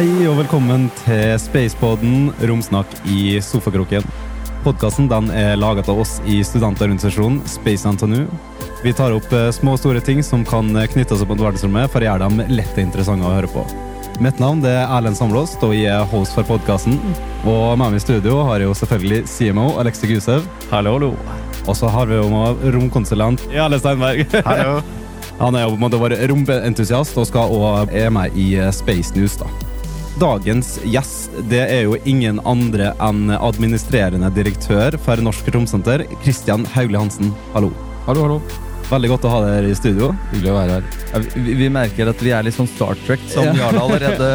Hei og velkommen til Spaceboden, Romsnakk i sofakroken. Podkasten er laget av oss i studentorganisasjonen Space NTNU. Vi tar opp eh, små og store ting som kan knytte oss opp mot verdensrommet for å gjøre dem lett og interessante å høre på. Mitt navn er Erlend Samlås, og jeg er host for podkasten. Og med meg i studio har jeg jo selvfølgelig CMO Alexi Gusev. Hallo, hallo. Og så har vi jo med romkonsulent Jarle Steinberg. Hallo. Han er jo på en måte vår romentusiast og skal også er med i eh, Space News. da. Dagens gjest det er jo ingen andre enn administrerende direktør for Norsk Romsenter, Christian Hauglie Hansen. Hallo. Hallo, hallo. Veldig godt å ha dere i studio. Hyggelig å være her. Vi, vi merker at vi er litt sånn Star Trek, som Ja. Jarle allerede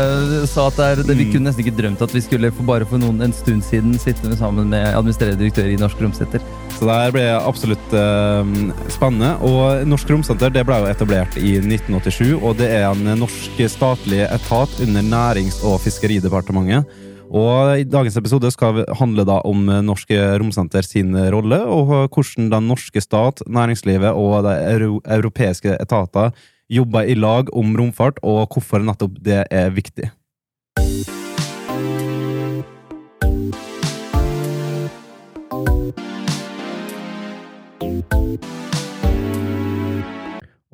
sa. at det er, det, Vi Mm. kunne nesten ikke drømt at vi skulle for bare for noen, en stund siden sitte sammen med administrerende direktør i Norsk Romsenter. Så det her ble absolutt uh, spennende. Og Norsk Romsenter det ble jo etablert i 1987, og det er en norsk statlig etat under Nærings- og fiskeridepartementet. Og I dagens episode skal vi handle da om Norsk Romsenter sin rolle, og hvordan den norske stat, næringslivet og de euro europeiske etater jobber i lag om romfart, og hvorfor nettopp det er viktig.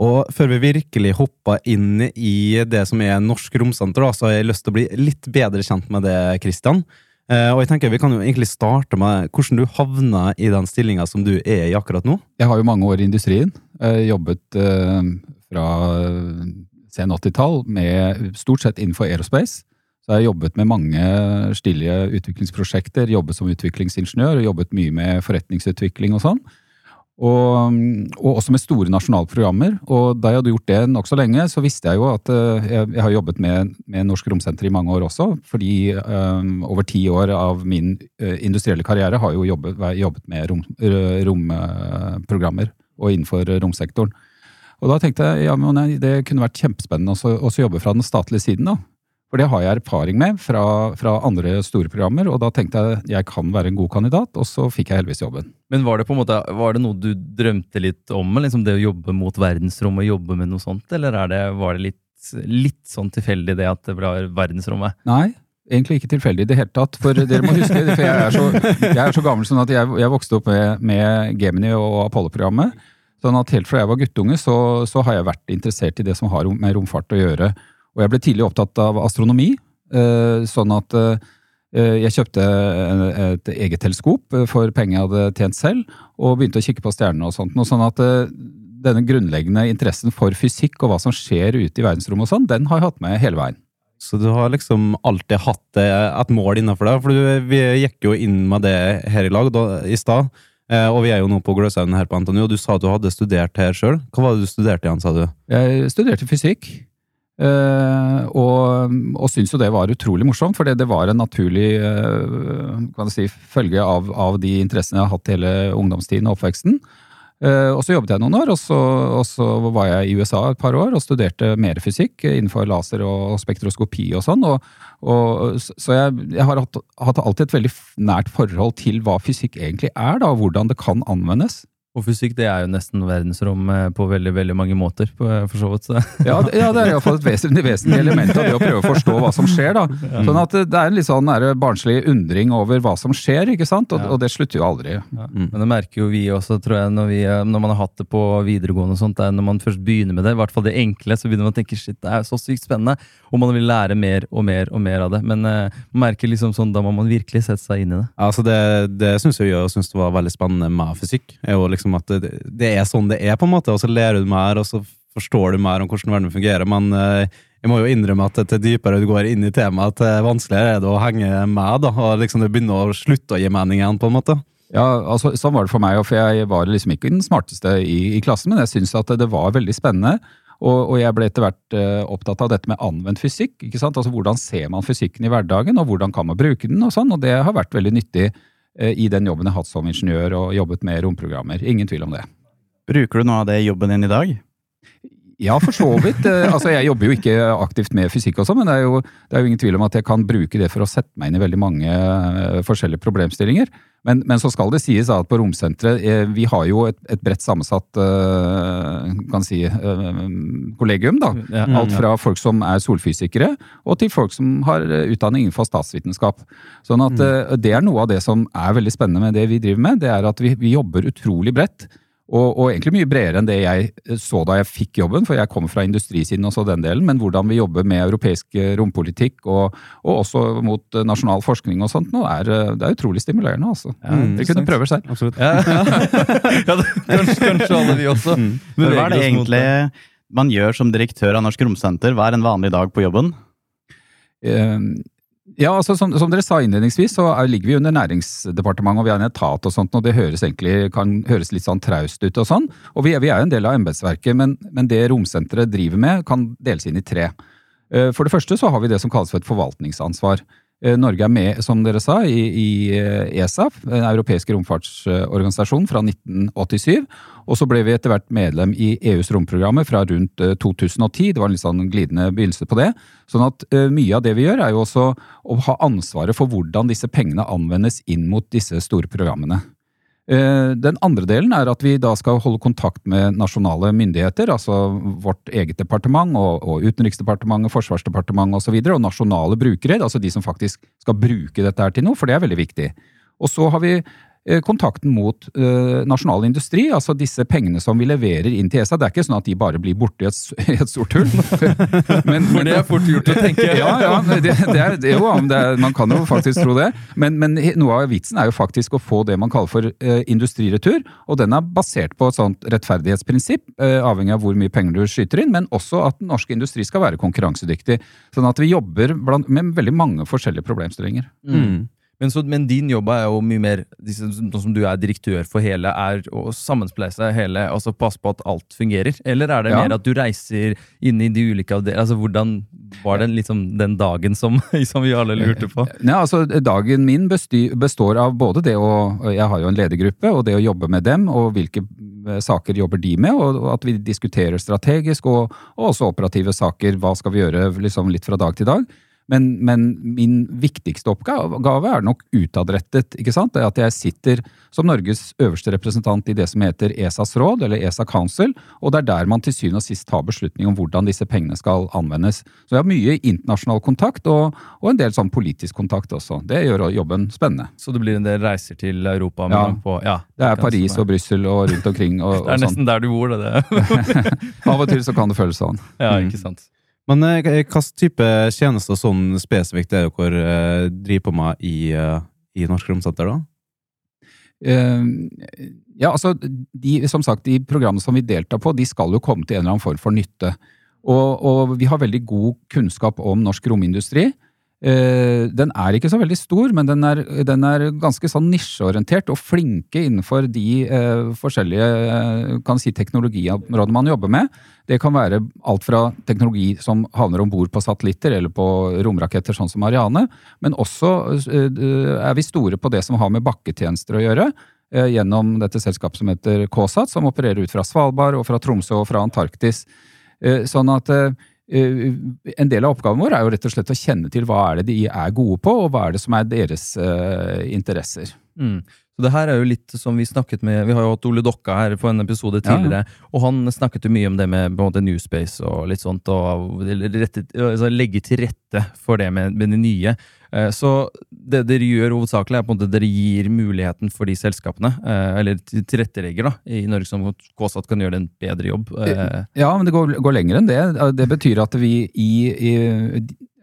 Og før vi virkelig hopper inn i det som er Norsk Romsenter, så har jeg lyst til å bli litt bedre kjent med det, Kristian. Eh, og jeg tenker Vi kan jo egentlig starte med hvordan du havna i den stillinga som du er i akkurat nå. Jeg har jo mange år i industrien. Eh, jobbet eh, fra sen 80-tall med stort sett innenfor aerospace. Så jeg har jobbet med mange stilige utviklingsprosjekter, jobbet som utviklingsingeniør, og jobbet mye med forretningsutvikling og sånn. Og, og også med store nasjonale programmer. Og da jeg hadde gjort det nokså lenge, så visste jeg jo at eh, jeg, jeg har jobbet med, med Norsk Romsenter i mange år også. Fordi um, over ti år av min uh, industrielle karriere har jo jobbet, jobbet med rom, romprogrammer og innenfor romsektoren. Og da tenkte jeg ja, men det kunne vært kjempespennende også, også jobbe fra den statlige siden. da. For det har jeg erfaring med fra, fra andre store programmer, og da tenkte jeg jeg kan være en god kandidat, og så fikk jeg heldigvis jobben. Men var det på en måte, var det noe du drømte litt om? Liksom det å jobbe mot verdensrommet, jobbe med noe sånt? Eller er det, var det litt, litt sånn tilfeldig det at det var verdensrommet? Nei, egentlig ikke tilfeldig i det hele tatt. For dere må huske, for jeg er så, jeg er så gammel sånn at jeg, jeg vokste opp med, med Gemini og Apollo-programmet. Sånn at helt fra jeg var guttunge, så, så har jeg vært interessert i det som har med romfart å gjøre. Og jeg ble tidlig opptatt av astronomi, eh, sånn at eh, jeg kjøpte et eget teleskop eh, for penger jeg hadde tjent selv, og begynte å kikke på stjernene og sånt. Sånn at denne grunnleggende interessen for fysikk og hva som skjer ute i verdensrommet og sånn, den har jeg hatt med hele veien. Så du har liksom alltid hatt et mål innenfor deg? For du, vi gikk jo inn med det her i lag da, i stad. Og vi er jo nå på Gløshaugen her på NTNU, og du sa at du hadde studert her sjøl. Hva var det du studerte igjen, sa du? Jeg studerte fysikk, eh, og, og syntes jo det var utrolig morsomt, for det, var en naturlig kan si, følge av, av de interessene jeg har hatt hele ungdomstiden og oppveksten. Eh, og så jobbet jeg noen år, og så, og så var jeg i USA et par år og studerte mer fysikk innenfor laser og spektroskopi og sånn. Og, og, så jeg, jeg har hatt, hatt alltid et veldig nært forhold til hva fysikk egentlig er, da, og hvordan det kan anvendes. Og fysikk det er jo nesten verdensrom eh, på veldig veldig mange måter, for så vidt. Så. Ja, det, ja, det er iallfall et vesentlig, vesentlig element av det å prøve å forstå hva som skjer. da. Sånn at det er en litt sånn nære barnslig undring over hva som skjer, ikke sant? Og, Ja. og det slutter jo aldri. Ja. Men det merker jo vi også, tror jeg, når, vi, eh, når man har hatt det på videregående og sånt, det er når man først begynner med det, i hvert fall det enkle, så begynner man å tenke shit, det er så sykt spennende, og man vil lære mer og mer og mer av det. Men uh, man merker liksom sånn, da må man virkelig sette seg inn i det. Altså det det syns jeg gjør, og syns det var veldig spennende med fysikk. jo liksom at det, det er sånn det er, på en måte, og så ler du mer, og så forstår du mer om hvordan verden fungerer. Men eh, jeg må jo innrømme at til dypere du går inn i temaet, til vanskeligere er det å henge med. da, og liksom Det begynner å slutte å gi mening igjen, på en måte. Ja, altså, Sånn var det for meg, òg, for jeg var liksom ikke den smarteste i, i klassen, men jeg syns at det var veldig spennende. Og, og jeg ble etter hvert eh, opptatt av dette med anvendt fysikk. ikke sant? Altså Hvordan ser man fysikken i hverdagen, og hvordan kan man bruke den? Og sånn, og det har vært veldig nyttig i den jobben jeg har hatt som ingeniør og jobbet med romprogrammer. Ingen tvil om det. Bruker du noe av det i jobben din i dag? Ja, for så vidt. Eh, altså, jeg jobber jo ikke aktivt med fysikk også, men det er, jo, det er jo ingen tvil om at jeg kan bruke det for å sette meg inn i veldig mange eh, forskjellige problemstillinger. Men, men så skal det sies at på Romsenteret eh, vi har jo et, et bredt sammensatt kan si, kollegium. da. Alt fra folk som er solfysikere, og til folk som har utdanning innenfor statsvitenskap. Sånn at mm. Det er noe av det som er veldig spennende med det vi driver med. Det er at vi, vi jobber utrolig bredt. Og, og, egentlig mye bredere enn det jeg så da jeg fikk jobben, for jeg kommer fra industrisiden og så den delen, men hvordan vi jobber med europeisk eh, rompolitikk og, og også mot eh, nasjonal forskning og sånt nå, er, eh, det er utrolig stimulerende. altså. Ja, mm, Dere kunne prøve selv. Absolutt. Ja, ja. kanskje, kanskje, alle vi også. Mm. Men hva er det egentlig man gjør som direktør av Norsk Romsenter? Hva er en vanlig dag på jobben? Ja, altså som, som, dere sa innledningsvis, så er, ligger vi under Næringsdepartementet og vi har en etat og sånt, og det høres egentlig, kan høres litt sånn traust ut og sånn. Og vi, vi er jo en del av embetsverket, men, men, det romsenteret driver med, kan deles inn i tre. Eh, for det første så har vi det som kalles for et forvaltningsansvar. Eh, Norge er med, som dere sa, i, i ESA, eh, e den europeiske romfartsorganisasjonen, fra 1987. Og så ble vi etter hvert medlem i EUs romprogrammer fra rundt 2010. Eh, det var en litt sånn glidende begynnelse på det. Sånn at mye av det vi gjør, er jo også å ha ansvaret for hvordan disse pengene anvendes inn mot disse store programmene. Eh, den andre delen er at vi da skal holde kontakt med nasjonale myndigheter, altså vårt eget departement og, og Utenriksdepartementet, Forsvarsdepartementet osv., og, så og nasjonale brukere, altså de som faktisk skal bruke dette her til noe, for det er veldig viktig. Og så har vi kontakten mot uh, nasjonal industri, altså disse pengene som vi leverer inn til ESA. Det er ikke sånn at de bare blir borte i et, et stort hull. men, For det er fort gjort å tenke. ja, ja det, det er, det, jo, er, man kan jo faktisk tro det. Men, men, noe av vitsen er jo faktisk å få det man kaller for uh, industriretur. Og den er basert på et sånt rettferdighetsprinsipp, uh, avhengig av hvor mye penger du skyter inn, men også at den norske industri skal være konkurransedyktig. Sånn at vi jobber blant, med veldig mange forskjellige problemstillinger. Mm. Men, så, men, din jobb er jo mye mer Nå som du er direktør for hele, er å sammenspleise hele, altså passe på at alt fungerer? Eller er det ja. mer at du reiser inn i de ulike avdelingene? Altså, hvordan var det liksom den dagen som, som, vi alle lurte på? Nei, altså, dagen min består av både det å Jeg har jo en ledergruppe, og det å jobbe med dem, og hvilke eh, saker jobber de med, og at vi diskuterer strategisk, og, og også operative saker. Hva skal vi gjøre liksom litt fra dag til dag? Men, men, min viktigste oppgave er nok utadrettet. ikke sant? Det at jeg sitter som Norges øverste representant i det som heter ESAs råd, eller ESA Council, og det er der man til syvende og sist tar beslutning om hvordan disse pengene skal anvendes. Så jeg har mye internasjonal kontakt, og, og en del sånn politisk kontakt også. Det gjør jobben spennende. Så det blir en del reiser til Europa? Ja. På, ja det er Paris og Brussel og rundt omkring. Og, det er nesten der du bor, det. det. Av og til så kan det føles sånn. Ja, ikke sant. Men eh, hvilken type tjenester sånn spesifikt er dere eh, driver på med i, eh, i Norsk Romsenter, da? Uh, ja, altså, de, som sagt, de programmene som vi deltar på, de skal jo komme til en eller annen form for nytte. Og, og vi har veldig god kunnskap om norsk romindustri. Uh, den er ikke så veldig stor, men den er, den er ganske sånn nisjeorientert og flinke innenfor de eh, forskjellige uh, kan si, teknologiområdene man jobber med. Det kan være alt fra teknologi som havner om bord på satellitter eller på romraketter, sånn som Ariane, men også er vi store på det som har med bakketjenester å gjøre. Gjennom dette selskapet som heter KSAT, som opererer ut fra Svalbard og fra Tromsø og fra Antarktis. Sånn at Eh, en del av oppgaven vår er jo rett og slett å kjenne til hva er det de er gode på, og hva er det som er deres uh, interesser. Mm. Så det her er jo litt som Vi snakket med, vi har jo hatt Ole Dokka her på en episode tidligere, ja. og han snakket jo mye om det med både New Space og litt sånt, og rette, altså legge til rette for det med, med det nye. Eh, så det dere gjør hovedsakelig, er på en måte dere gir muligheten for de selskapene, eh, eller tilrettelegger da, i Norge som KSAT kan gjøre en bedre jobb. Eh. Ja, men det går, går lenger enn det. Det betyr at vi i, i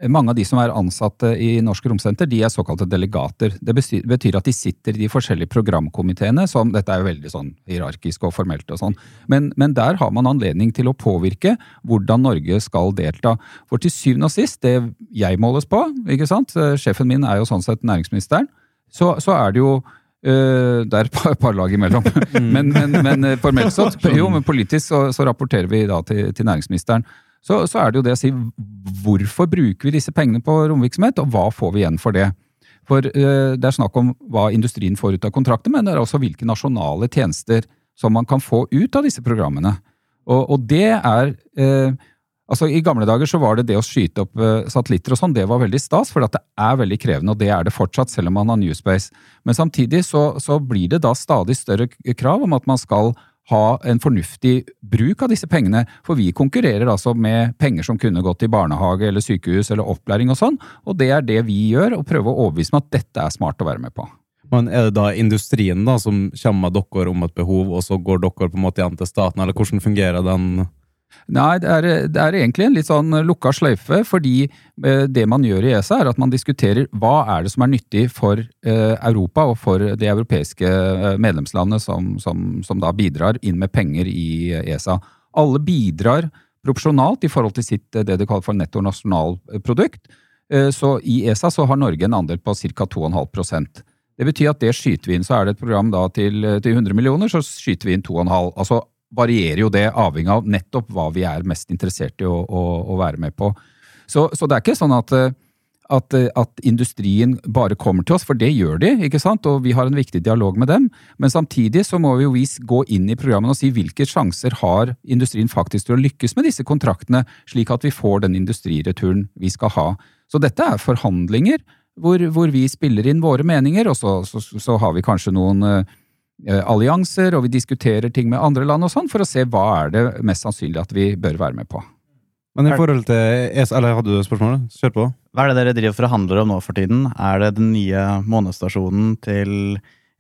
mange av de som er ansatte i Norsk Romsenter, de er såkalte delegater. Det betyr at de sitter i de forskjellige programkomiteene, som dette er jo veldig sånn hierarkisk og formelt og sånn, men, men, der har man anledning til å påvirke hvordan Norge skal delta. For til syvende og sist, det jeg måles på, ikke sant, sjefen min er jo sånn sett næringsministeren, så, så er det jo Uh, det er et par, par lag imellom. Mm. men, men, men formelt sett, jo, men politisk så, så rapporterer vi da til, til næringsministeren så, så, er det jo det å si hvorfor bruker vi disse pengene på romvirksomhet, og hva får vi igjen for det? For uh, Det er snakk om hva industrien får ut av kontrakter, men det er også hvilke nasjonale tjenester som man kan få ut av disse programmene. Og, og det er eh, Altså I gamle dager så var det det å skyte opp eh, satellitter og sånn, det var veldig stas, for det er veldig krevende, og det er det fortsatt, selv om man har New Space. Men samtidig så, så blir det da stadig større krav om at man skal ha en fornuftig bruk av disse pengene. For vi konkurrerer altså med penger som kunne gått til barnehage eller sykehus eller opplæring og sånn, og det er det vi gjør, og prøver å overbevise meg at dette er smart å være med på. Men Er det da industrien da som kommer med dere om et behov, og så går dere på en måte igjen til staten, eller hvordan fungerer den? Nei, det er, det er, egentlig en litt sånn lukka sløyfe, fordi eh, det man gjør i ESA, er at man diskuterer hva er det som er nyttig for eh, Europa og for de europeiske eh, medlemslandene som, som, som da bidrar inn med penger i ESA. Alle bidrar proporsjonalt i forhold til sitt det de kaller for netto nasjonalprodukt. Så i ESA så har Norge en andel på ca. 2,5 Det betyr at det skyter vi inn. Så er det et program da til, til 100 millioner, så skyter vi inn 2,5. Altså varierer jo det avhengig av nettopp hva vi er mest interessert i å, å, å være med på. Så, så, det er ikke sånn at, at, at, industrien bare kommer til oss, for det gjør de, ikke sant? og vi har en viktig dialog med dem. Men samtidig så må vi jo vi gå inn i programmene og si hvilke sjanser har industrien faktisk til å lykkes med disse kontraktene, slik at vi får den industrireturen vi skal ha. Så dette er forhandlinger hvor, hvor vi spiller inn våre meninger, og så, så, så har vi kanskje noen Eh, allianser, og vi diskuterer ting med andre land og sånn, for å se hva er det mest sannsynlig at vi bør være med på. Men i forhold til ESA, eller hadde du spørsmålet? Kjør på. Hva er det dere driver for og handler om nå for tiden? Er det den nye månestasjonen til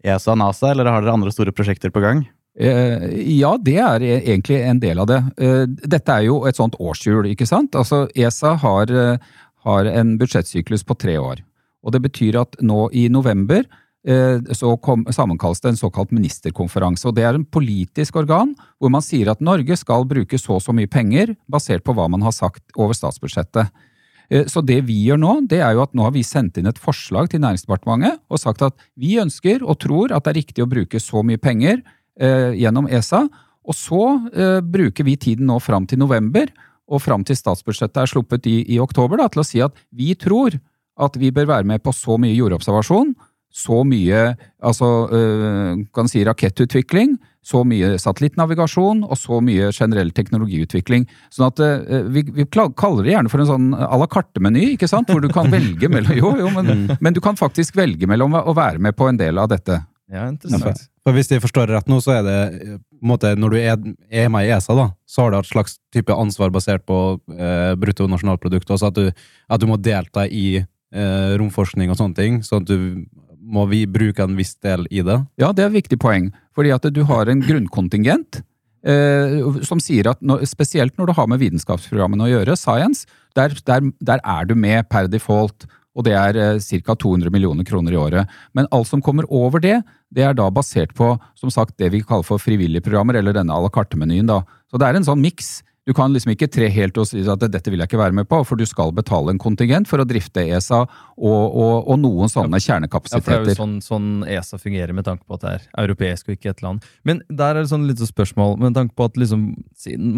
ESA og NASA, eller har dere andre store prosjekter på gang? Eh, ja, det er e-, egentlig en del av det. Eh, dette er jo et sånt årshjul, ikke sant? Altså, ESA har, har en budsjettsyklus på tre år. Og det betyr at nå i november Eh, så kom, sammenkalles det en såkalt ministerkonferanse. og Det er en politisk organ hvor man sier at Norge skal bruke så og så mye penger basert på hva man har sagt over statsbudsjettet. Eh, så det vi gjør nå, det er jo at nå har vi sendt inn et forslag til Næringsdepartementet og sagt at vi ønsker og tror at det er riktig å bruke så mye penger eh, gjennom ESA. Og så eh, bruker vi tiden nå fram til november og fram til statsbudsjettet er sluppet i, i oktober da, til å si at vi tror at vi bør være med på så mye jordobservasjon så mye altså, øh, kan si rakettutvikling, så mye satellittnavigasjon og så mye generell teknologiutvikling. Sånn at øh, vi, vi, kaller det gjerne for en sånn à la carte-meny, ikke sant? hvor du kan velge mellom Jo, jo, men, mm. men, du kan faktisk velge mellom å være med på en del av dette. Ja, interessant. For Hvis jeg forstår det rett nå, så er det på en måte, når du er, er med i ESA, da, så har du et slags type ansvar basert på eh, bruttonasjonalprodukt. Også at du, at du må delta i eh, romforskning og sånne ting. sånn at du må vi bruke en viss del i det? Ja, det er et viktig poeng. Fordi at du har en grunnkontingent eh, som sier at når, spesielt når du har med vitenskapsprogrammene å gjøre, science, der, der, der er du med per default. Og det er eh, ca. 200 millioner kroner i året. Men alt som kommer over det, det er da basert på som sagt, det vi kaller for frivillige programmer, eller denne à la carte-menyen. Så det er en sånn miks. Du kan liksom ikke tre helt og si at dette vil jeg ikke være med på, for du skal betale en kontingent for å drifte ESA og, og, og noen sånne kjernekapasiteter. Ja, for det er jo sånn, sånn, ESA fungerer med tanke på at det er europeisk og ikke et land. Men der er det sånn litt spørsmål med tanke på at liksom,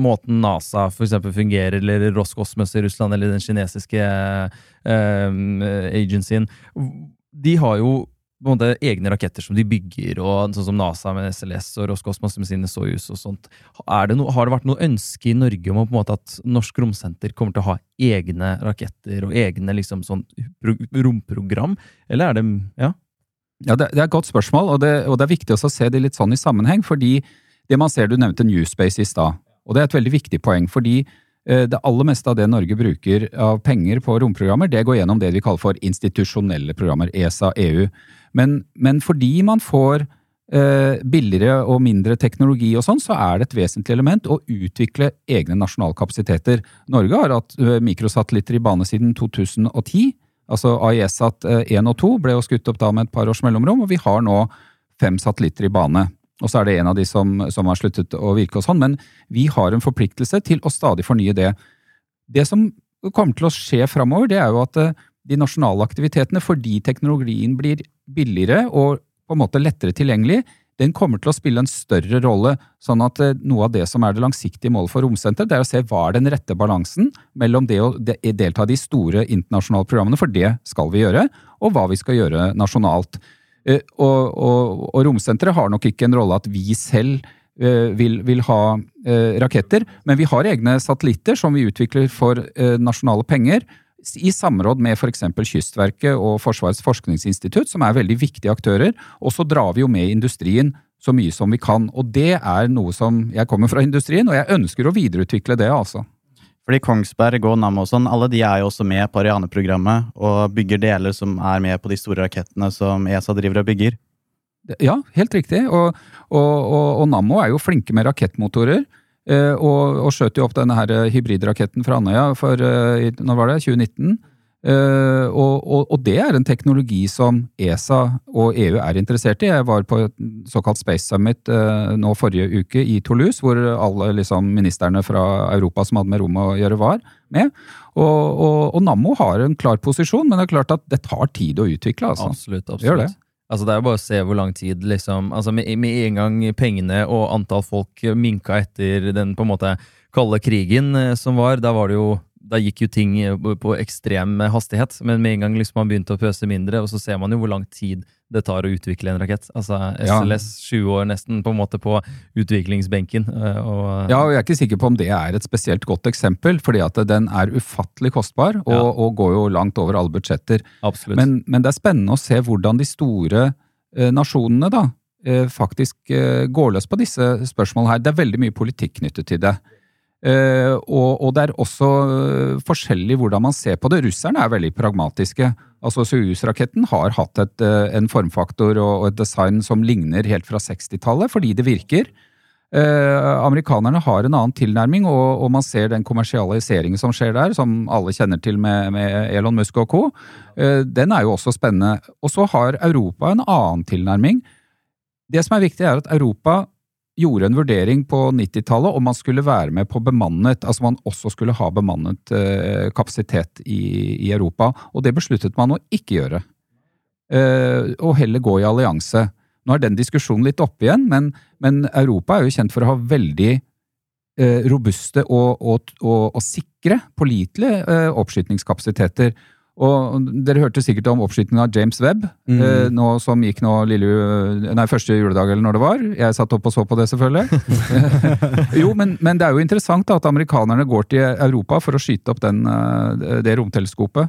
måten NASA for eksempel, fungerer, eller Roskosmos i Russland, eller den kinesiske eh, agencyen, de har jo på en måte egne raketter som de bygger, og sånn som NASA med SLS og Roskosmos med sine Soyuz og sånt. Det no, har det vært noe ønske i Norge om måte at Norsk Romsenter kommer til å ha egne raketter og egne liksom sånn romprogram, eller er det Ja? Ja, det, det er et godt spørsmål, og det, og det er viktig å se det litt sånn i sammenheng, fordi det man ser, du nevnte New Space i stad, og det er et veldig viktig poeng, fordi det aller meste av det Norge bruker av penger på romprogrammer, det går gjennom det vi kaller for institusjonelle programmer, ESA, EU. Men, men fordi man får eh, billigere og mindre teknologi og sånn, så er det et vesentlig element å utvikle egne nasjonale kapasiteter. Norge har hatt eh, mikrosatellitter i bane siden 2010. Altså AIS-sat 1 og 2 ble jo skutt opp da med et par års mellomrom, og vi har nå fem satellitter i bane. Og så er det en av de som, som har sluttet å virke og sånn, men vi har en forpliktelse til å stadig fornye det. Det som kommer til å skje framover, det er jo at eh, de nasjonale aktivitetene, fordi teknologien blir billigere og på en måte lettere tilgjengelig, den kommer til å spille en større rolle. Sånn at eh, noe av det som er det langsiktige målet for Romsenteret, det er å se hva er den rette balansen mellom det å delta i de store internasjonale programmene, for det skal vi gjøre, og hva vi skal gjøre nasjonalt. Eh, og, og, og Romsenteret har nok ikke en rolle at vi selv eh, vil, vil ha eh, raketter. Men vi har egne satellitter som vi utvikler for nasjonale penger. I samråd med f.eks. Kystverket og Forsvarets forskningsinstitutt, som er veldig viktige aktører. Og så drar vi jo med industrien så mye som vi kan. Og det er noe som Jeg kommer fra industrien, og jeg ønsker å videreutvikle det, altså. Fordi Kongsberg og sånn, alle de er jo også med på Ariane-programmet og bygger deler som er med på de store rakettene som ESA driver og bygger. Ja, helt riktig. Og, og, og, og Nammo er jo flinke med rakettmotorer. eh, Og, og skjøt jo opp denne her hybridraketten fra Andøya for eh, når var det, 2019. Eh, og, og, og det er en teknologi som ESA og EU er interessert i. Jeg var på et såkalt Space Summit eh, nå forrige uke i Toulouse, hvor alle liksom, ministerne fra Europa som hadde med rom å gjøre, var med. Og, og, Nammo har en klar posisjon, men det er klart at det tar tid å utvikle. altså. Absolutt. absolutt. Det. Altså Det er jo bare å se hvor lang tid liksom, altså med, med en gang pengene og antall folk minka etter den på en måte kalde krigen eh, som var, da var det jo da gikk jo ting eh, på ekstrem hastighet, men med en gang liksom man begynte å pøse mindre, og så ser man jo hvor lang tid det tar å utvikle en rakett. Altså SLS, sju år nesten, på en måte på utviklingsbenken. eh, Og, Ja, og jeg er ikke sikker på om det er et spesielt godt eksempel, fordi at den er ufattelig kostbar og, Ja. og går jo langt over alle budsjetter. Absolutt. Men, men det er spennende å se hvordan de store eh, nasjonene da, eh, faktisk eh, går løs på disse spørsmålene her. Det er veldig mye politikk knyttet til det. Eh, og, og det er også eh, forskjellig hvordan man ser på det. Russerne er veldig pragmatiske. Altså Soyuz-raketten har hatt et, eh, en formfaktor og, et design som ligner helt fra 60-tallet, fordi det virker. Eh, amerikanerne har en annen tilnærming, og, og man ser den kommersialiseringen som skjer der, som alle kjenner til med, med Elon Musk og co. Eh, den er jo også spennende. Og så har Europa en annen tilnærming. Det som er viktig, er at Europa gjorde en vurdering på 90-tallet om man skulle være med på bemannet, altså man også skulle ha bemannet eh, kapasitet i, i Europa. Og det besluttet man å ikke gjøre. Eh, og heller gå i allianse. Nå er den diskusjonen litt oppe igjen, men, men Europa er jo kjent for å ha veldig eh, robuste og, og, og, og sikre, pålitelige eh, oppskytningskapasiteter. Og Dere hørte sikkert om oppskytingen av James Webb, Mm. eh, nå som gikk nå lille, nei, første juledag, eller når det var. Jeg satt opp og så på det, selvfølgelig. jo, men, men det er jo interessant da, at amerikanerne går til Europa for å skyte opp den, eh, det romteleskopet.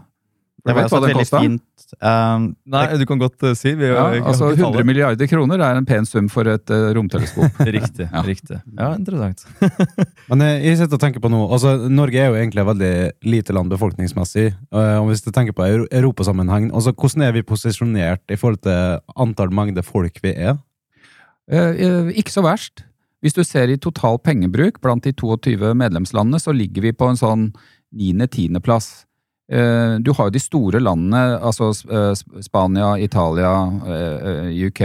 Det var vet også hva et det veldig fint um, Nei, du kan godt uh, si. Vi, Ja, altså ikke tale. 100 milliarder kroner er en pen sum for et uh, romteleskop. Riktig. Ja. riktig. Ja, interessant. Men eh, jeg sitter og tenker på noe, altså Norge er jo egentlig et veldig lite land befolkningsmessig. og Hvis du tenker på europasammenheng, altså hvordan er vi posisjonert i forhold til antall mengde folk vi er? Eh, eh, ikke så verst. Hvis du ser i total pengebruk blant de 22 medlemslandene, så ligger vi på en sånn niende-tiendeplass. Eh, Du har jo de store landene, altså eh, Sp- Spania, Italia, eh, UK,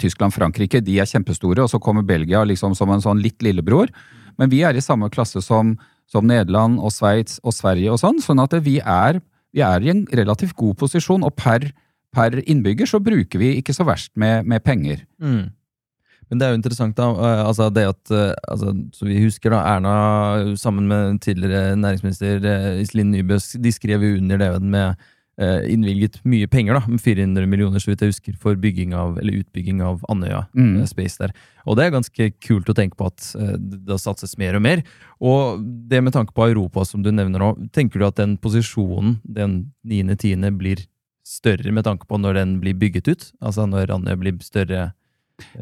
Tyskland, Frankrike. De er kjempestore, og så kommer Belgia liksom som en sånn litt lillebror. Men vi er i samme klasse som, som Nederland og Sveits og Sverige og sånn, sånn at vi er, vi er i en relativt god posisjon, og per, per innbygger så bruker vi ikke så verst med, med penger. Mm. Men det er jo interessant, da. eh, Altså det at eh, altså, Så vi husker da Erna sammen med tidligere næringsminister eh, Iselin Nybø de skrev jo under det med innvilget mye penger, da, med 400 millioner, så vidt jeg husker, for bygging av, eller utbygging av Andøya Mm. Space der. Og det er ganske kult å tenke på at det satses mer og mer. Og det med tanke på Europa, som du nevner nå, tenker du at den posisjonen, den 9.10., blir større med tanke på når den blir bygget ut? Altså når Andøya blir større?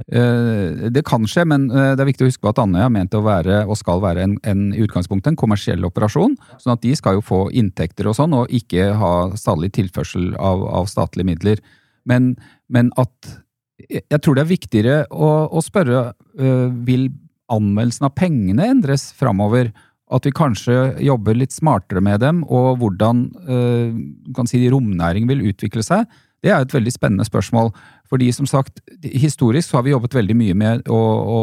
Eh, Det kan skje, men eh, det er viktig å huske på at Andøya er ment å være, og skal være, en, en, i utgangspunktet en kommersiell operasjon. Sånn at de skal jo få inntekter og sånn, og ikke ha stadig tilførsel av, av statlige midler. Men, men at Jeg tror det er viktigere å, å spørre eh, vil anvendelsen av pengene endres framover. At vi kanskje jobber litt smartere med dem, og hvordan kan si, romnæring vil utvikle seg. Det er et veldig spennende spørsmål. Fordi som sagt, historisk så har vi jobbet veldig mye med å, å,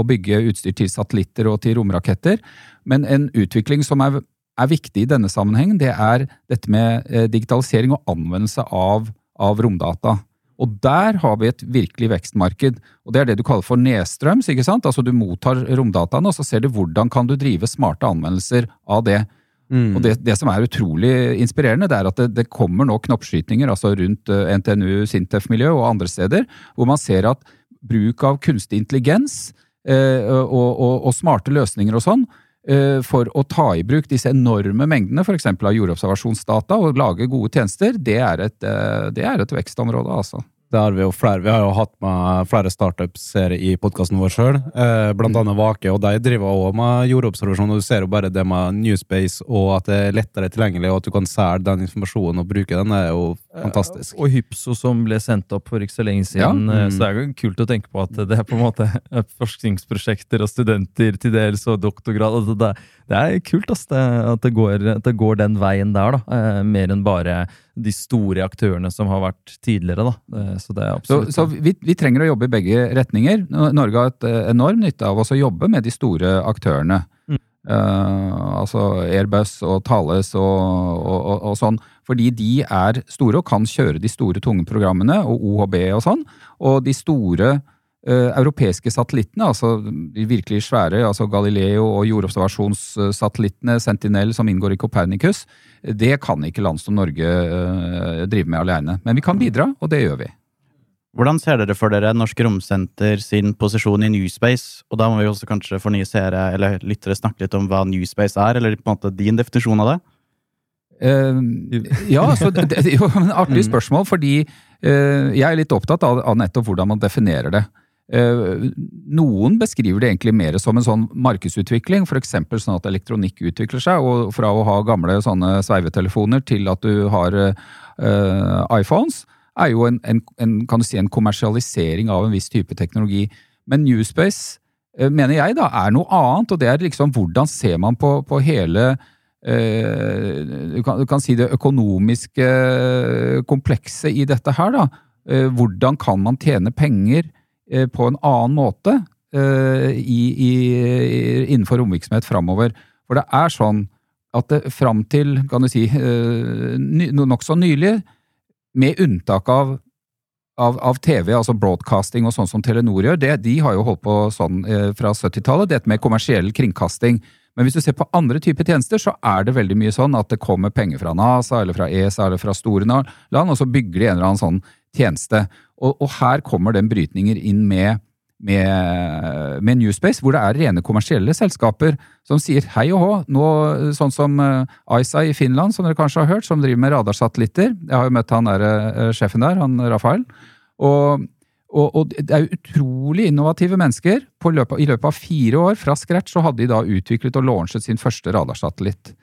å bygge utstyr til satellitter og til romraketter. Men en utvikling som er, er viktig i denne sammenhengen, det er dette med eh, digitalisering og anvendelse av, av romdata. Og der har vi et virkelig vekstmarked. Og det er det du kaller for nedstrøms. ikke sant? Altså Du mottar romdataene, og så ser du hvordan kan du drive smarte anvendelser av det. Mm. Og det, det som er utrolig inspirerende, det er at det, det kommer nå knoppskytinger altså rundt eh, NTNU, Sintef-miljø og andre steder, hvor man ser at bruk av kunstig intelligens eh, og, og, og smarte løsninger og sånn, eh, for å ta i bruk disse enorme mengdene f.eks. av jordobservasjonsdata og lage gode tjenester, det er et, eh, det er et vekstområde, altså. Det har vi jo flere. Vi har jo hatt med flere startups her i podkasten vår sjøl, eh, blant annet Vake, og de driver også med jordobservasjon. og Du ser jo bare det med Newspace, og at det er lettere tilgjengelig, og at du kan selge den informasjonen og bruke den, er jo fantastisk. Og Hypso som ble sendt opp for ikke så lenge siden. Ja. Mm. Så det er jo kult å tenke på at det er på en måte forskningsprosjekter og studenter til dels, og doktorgrad. Altså det, det er kult ass, det, at, det går, at det går den veien der, da. eh, Mer enn bare de store aktørene som har vært tidligere. da. Eh, Så det er Så, absolutt så vi, vi trenger å jobbe i begge retninger. Norge har et enormt enorm nytte av oss å jobbe med de store aktørene. Mm. Uh, altså Airbus og Thales og, og, og, og sånn. Fordi de er store og kan kjøre de store, tunge programmene, og OHB og sånn. Og de store eh, europeiske satellittene, altså de virkelig svære, altså Galileo og jordobservasjonssatellittene Sentinel som inngår i Copernicus, det kan ikke land som Norge eh, drive med alene. Men vi kan bidra, og det gjør vi. Hvordan ser dere for dere Norsk Romsenter sin posisjon i Newspace? Og da må vi også kanskje for nye seere eller lyttere snakke litt om hva Newspace er, eller på en måte din definisjon av det? Uh, ja, så det, det er jo en artig spørsmål, fordi uh, jeg er litt opptatt av, av nettopp hvordan man definerer det. Eh, noen beskriver det egentlig mer som en sånn markedsutvikling, f.eks. sånn at elektronikk utvikler seg, og fra å ha gamle sånne sveivetelefoner til at du har uh, iPhones, er jo en, en, en, kan du si, en kommersialisering av en viss type teknologi. Men Newspace, uh, mener jeg, da, er noe annet, og det er liksom hvordan ser man på, på hele uh, du, kan, du kan si det økonomiske komplekset i dette her, da. Hvordan kan man tjene penger på en annen måte eh, i, i, innenfor romvirksomhet framover? For det er sånn at det fram til, kan du si, eh, nokså nylig, med unntak av av, av TV, altså broadcasting og sånn som Telenor gjør, det, de har jo holdt på sånn eh, fra 70-tallet, dette med kommersiell kringkasting. Men hvis du ser på andre typer tjenester, så er det veldig mye sånn at det kommer penger fra NASA eller fra ESA eller fra store land, og så bygger de en eller annen sånn tjeneste. Og, og her kommer den brytninger inn med, med, med Newspace, hvor det er rene kommersielle selskaper som sier hei og hå. Nå, sånn som uh, ISA i Finland, som dere kanskje har hørt, som driver med radarsatellitter. Jeg har jo møtt han der, eh, sjefen der, han Rafael. Og, og, og det er utrolig innovative mennesker. Løpet, I løpet av fire år fra scratch så hadde de da utviklet og launchet sin første radarsatellitt.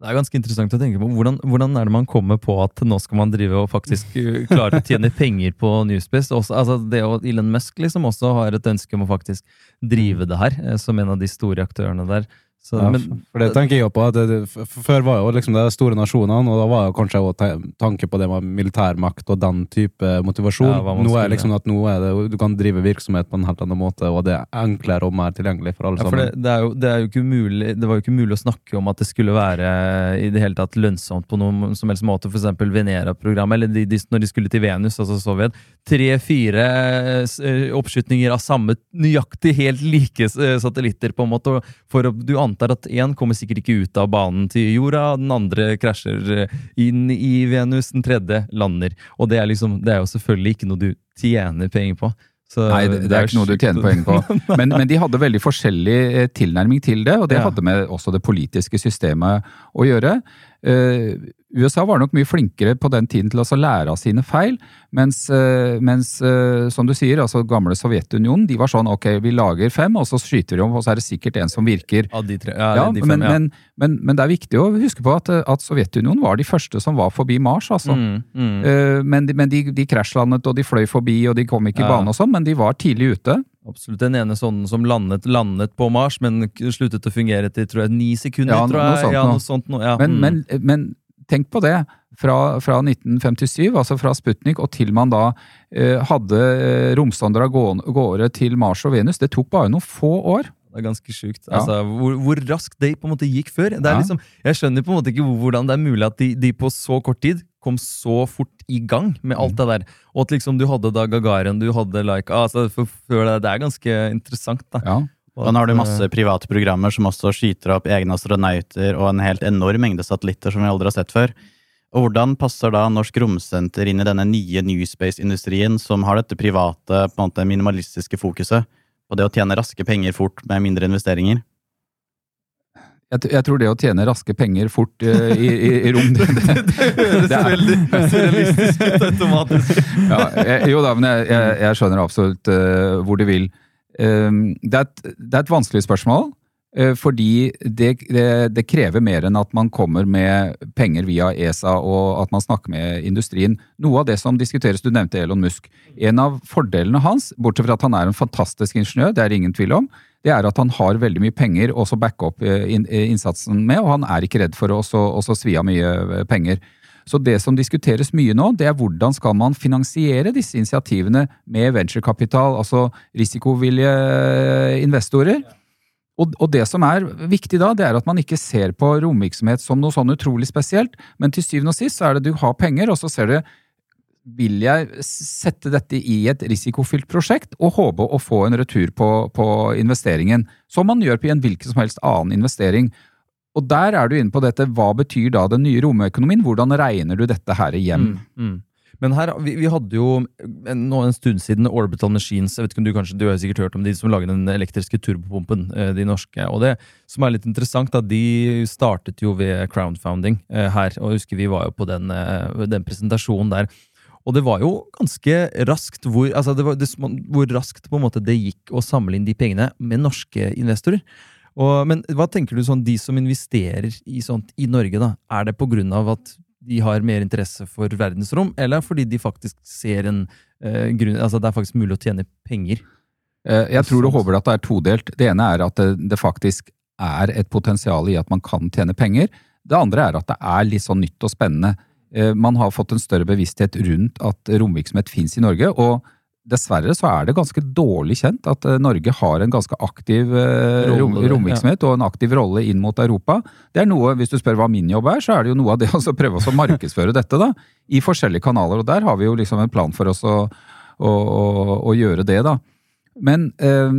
Det er ganske interessant å tenke på. Hvordan, hvordan er det man kommer på at nå skal man drive og faktisk uh, klare å tjene penger på Newspace? Også, altså det å Elon Musk liksom også har et ønske om å faktisk drive det her, eh, som en av de store aktørene der. Så, Ja, men, for det tenker jeg jo på det, det, Før var jo liksom de store nasjonene, og da var jo kanskje òg tanke på det med militærmakt og den type motivasjon. Ja, nå er liksom at nå er det, du kan drive virksomhet på en helt annen måte, og det er enklere og mer tilgjengelig for alle Ja, for sammen. det, jo, det, jo ikke mulig, det var jo ikke mulig å snakke om at det skulle være i det hele tatt lønnsomt på noen som helst måte. Eksempel Venera-programmet, eller de, de, når de skulle til Venus, altså Sovjet. Tre-fire eh, oppskytninger av samme nøyaktig helt like eh, satellitter, på en måte. For å, du antar at én kommer sikkert ikke ut av banen til jorda, den andre krasjer eh, inn i Venus, den tredje lander. Og det er, liksom, det er jo selvfølgelig ikke noe du tjener penger på. Så Nei, det, det er ikke noe du tjener poeng på. Men, men de hadde veldig forskjellig eh, tilnærming til det, og det Ja. hadde med også det politiske systemet å gjøre. Eh, USA var nok mye flinkere på den tiden til å lære av sine feil, mens, eh, mens eh, som du sier, altså gamle Sovjetunionen, de var sånn ok, vi lager fem, og så skyter vi om, og så er det sikkert en som virker. Av de tre. Ja, Ja, de fem, men, ja. men, men, men det er viktig å huske på at, at Sovjetunionen var de første som var forbi Mars, altså. Mm, mm. Men, de, men de, de krasjlandet, og de fløy forbi, og de kom ikke i bane og sånn, men de var tidlig ute. Absolutt. Den ene sonden som landet, landet på Mars, men sluttet å fungere etter tror jeg, ni sekunder. Ja, tror noe sånt ja, noe. sånt noe, ja. Men, mm. men, men tenk på det. Fra, fra 1957, altså fra Sputnik, og til man da eh, hadde eh, romsonder av gårde til Mars og Venus. Det tok bare noen få år. Det er ganske sjukt. Ja. Altså, hvor, hvor raskt det på en måte gikk før. Det Ja. liksom, jeg skjønner på en måte ikke hvordan det er mulig at de, de på så kort tid kom så fort i gang med alt det der. Og at liksom du hadde da Gagarin, du hadde like altså, det, det er ganske interessant, da. Ja. Og nå har du masse private programmer som også skyter opp egne astronauter og en helt enorm mengde satellitter som vi aldri har sett før. Og hvordan passer da Norsk Romsenter inn i denne nye Newspace-industrien som har dette private, på en måte minimalistiske fokuset? på det å tjene raske penger fort med mindre investeringer? Jeg, jeg tror det å tjene raske penger fort uh, i, i, i rom det, det, høres det er- veldig surrealistisk ut automatisk. ja, jeg, Jo da, men jeg, jeg, skjønner absolutt uh, hvor du vil. Um, det, er et, det er et vanskelig spørsmål, Uh, fordi det, det, det krever mer enn at man kommer med penger via ESA og at man snakker med industrien. Noe av det som diskuteres, du nevnte Elon Musk. En av fordelene hans, bortsett fra at han er en fantastisk ingeniør, det er det ingen tvil om, det er at han har veldig mye penger å backe opp eh, eh, innsatsen med, og han er ikke redd for å også svi av mye eh, penger. Så det som diskuteres mye nå, det er hvordan skal man finansiere disse initiativene med venturekapital, altså risikovillige investorer. Og, og det som er viktig da, det er at man ikke ser på romvirksomhet som noe sånn utrolig spesielt, men til syvende og sist så er det du har penger, og så ser du vil jeg sette dette i et risikofylt prosjekt og håpe å få en retur på, på investeringen, som man gjør på en hvilken som helst annen investering. Og der er du inne på dette, hva betyr da den nye romøkonomien? Hvordan regner du dette her hjem? Mm, mm. Men her, vi, vi hadde jo en, nå en stund siden Orbital Machines. jeg vet ikke om Du kanskje, du har sikkert hørt om de som lager den elektriske turbopumpen, eh, de norske. og Det som er litt interessant, da, de startet jo ved crowdfunding eh, her. og jeg husker Vi var jo på den, eh, den presentasjonen der. Og det var jo ganske raskt hvor, altså det var, det, hvor raskt på en måte det gikk å samle inn de pengene med norske investorer. Og, men hva tenker du sånn, de som investerer i sånt i Norge, da? Er det på grunn av at de har mer interesse for verdensrom, eller fordi de faktisk ser en eh, grunn Altså det er faktisk mulig å tjene penger? Eh, Jeg tror og håper at det er todelt. Det ene er at det, det faktisk er et potensial i at man kan tjene penger. Det andre er at det er litt sånn nytt og spennende. Eh, Man har fått en større bevissthet rundt at romvirksomhet fins i Norge. og Dessverre så er det ganske dårlig kjent at eh, Norge har en ganske aktiv eh, rom, romvirksomhet og en aktiv rolle inn mot Europa. Det er noe, Hvis du spør hva min jobb er, så er det jo noe av det å prøve å markedsføre dette da, i forskjellige kanaler. og Der har vi jo liksom en plan for oss å, å, å, å gjøre det. da. Men eh,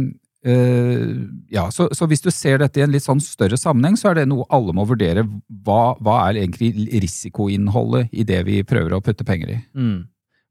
eh, ja, så, så hvis du ser dette i en litt sånn større sammenheng, så er det noe alle må vurdere. Hva, hva er egentlig risikoinnholdet i det vi prøver å putte penger i? Mm.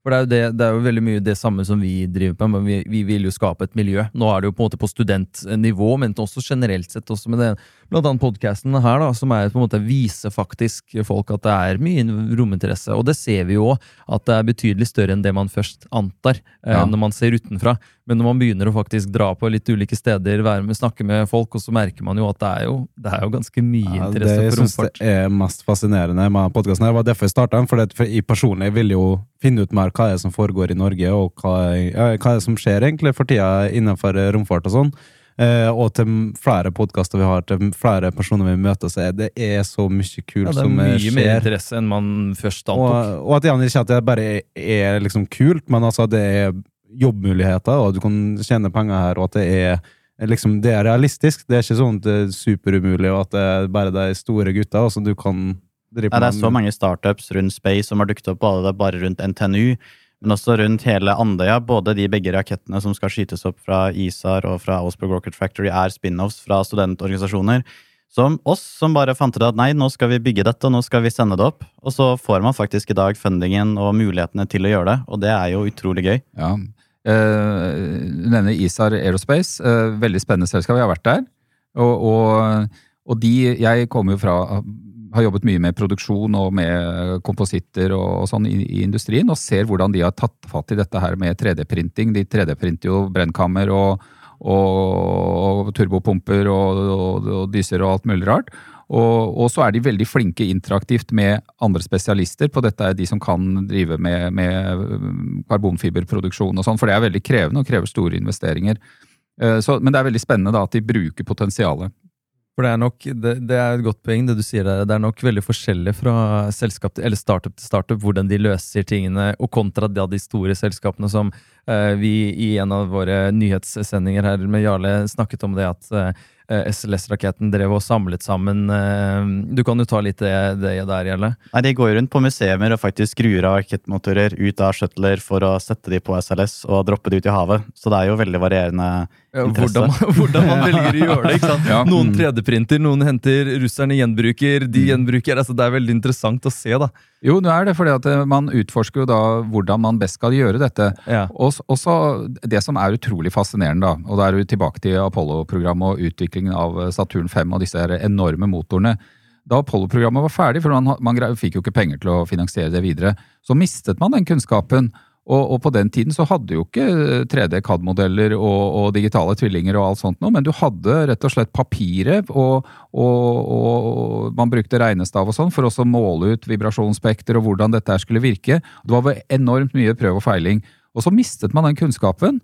For det er, jo det, det er jo veldig mye det samme som vi driver på, men vi, vi vil jo skape et miljø. Nå er det jo på en måte på studentnivå, men også generelt sett, også med det, blant annet podkasten her, da, som er på en måte viser faktisk folk at det er mye rominteresse. Og det ser vi jo òg, at det er betydelig større enn det man først antar eh, Ja. når man ser utenfra. Men når man begynner å faktisk dra på litt ulike steder, være med, snakke med folk, og så merker man jo at det er jo, det er jo ganske mye Ja, interesse jeg for romfart. det er mest fascinerende med podkasten, var derfor jeg starta den. For, det, for jeg personlig vil jo finne ut mer hva er det som foregår i Norge, og hva, ja, hva er det som skjer egentlig for tida innenfor romfart og sånn. Eh, og til flere podkaster vi har, til flere personer vi møter, så er det er så mye kult Ja, det er som eh, mye mer interesse enn man først antok. og at jeg ikke at det bare er, er liksom kult, men altså det er jobbmuligheter, og at du kan tjene penger her, og at det er liksom, det er realistisk. Det er ikke sånn at det er superumulig, og at det er bare de store gutta. Altså, du kan drive Nei, det er så mange startups rundt space som har dukket opp både, bare rundt NTNU, men også rundt hele Andøya. Både de begge rakettene som skal skytes opp fra ISAR og fra Osberg Rocket Factory, er spin-offs fra studentorganisasjoner. Som oss, som bare fant ut at nei, nå skal vi bygge dette, og nå skal vi sende det opp. Og så får man faktisk i dag fundingen og mulighetene til å gjøre det, og det er jo utrolig gøy. Ja. Eh, Du nevner ISAR Aerospace. eh, Veldig spennende selskap. Jeg har vært der. Og, og, og de Jeg kommer jo fra har jobbet mye med produksjon og med kompositter og, og sånn i, i industrien, og ser hvordan de har tatt fatt i dette her med 3D-printing. De 3D-printer jo brennkammer og, turbopumper og dyser og alt mulig rart. Og, og så er de veldig flinke interaktivt med andre spesialister på dette, er de som kan drive med, med um, karbonfiberproduksjon og sånn, for det er veldig krevende og krever store investeringer. Eh, Så, men det er veldig spennende da at de bruker potensialet. For det er nok, det, det er et godt poeng, det du sier der. Det er nok veldig forskjellig fra selskap til, eller startup til startup, hvordan de løser tingene, og kontra de, de store selskapene som eh, vi i en av våre nyhetssendinger her med Jarle snakket om det at eh, SLS-raketten drev og samlet sammen eh, Du kan jo ta litt det, det der, Gjelle. Nei, De går rundt på museumer og faktisk skrur av rakettmotorer ut av shuttler for å sette de på SLS og droppe de ut i havet. Så det er jo veldig varierende Ja, Hvordan, man- hvordan man velger å gjøre det. ikke sant? Ja. Noen 3D-printer, noen henter russerne gjenbruker, de gjenbruker. altså Det er veldig interessant å se. da. Jo, det er det, fordi at eh, man utforsker jo da hvordan man best skal gjøre dette. Ja. Og s- også det som er utrolig fascinerende, da, og da er du tilbake til Apollo-programmet og utviklingen av eh, Saturn 5 og disse her enorme motorene. Da Apollo-programmet var ferdig, for man, man fikk jo ikke penger til å finansiere det videre, så mistet man den kunnskapen. Og, og på den tiden så hadde jo ikke 3D CAD-modeller og, og digitale tvillinger og alt sånt noe, men du hadde rett og slett papiret, og, og, man brukte regnestav og sånn for å måle ut vibrasjonsspekter og hvordan dette skulle virke. Det var enormt mye prøv og feiling. Og så mistet man den kunnskapen.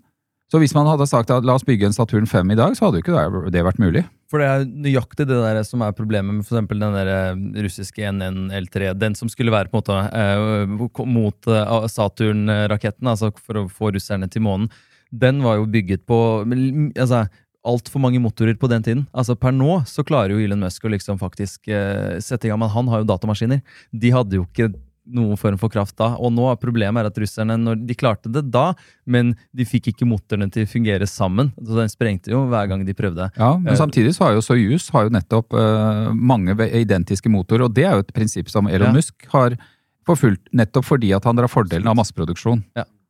Så hvis man hadde sagt at la oss bygge en Saturn 5 i dag, så hadde jo ikke det vært mulig. For det er nøyaktig det der som er problemet med eksempel den der eh, russiske NNL3. Den som skulle være på en måte eh, mot eh, Saturn-raketten, altså for å få russerne til månen. Den var jo bygget på altså, altfor mange motorer på den tiden. Altså Per nå så klarer jo Elon Musk å liksom faktisk eh, sette i gang, men han har jo datamaskiner. De hadde jo ikke noen form for kraft da. Og nå er problemet er at russerne når de klarte det da, men de fikk ikke motorene til å fungere sammen. Så den sprengte jo hver gang de prøvde. Ja, Men Eh, samtidig så har jo Soyuz har jo nettopp uh, mange identiske motorer, og det er jo et prinsipp som Elon Ja. Musk har forfulgt, nettopp fordi at han drar fordelen av masseproduksjon.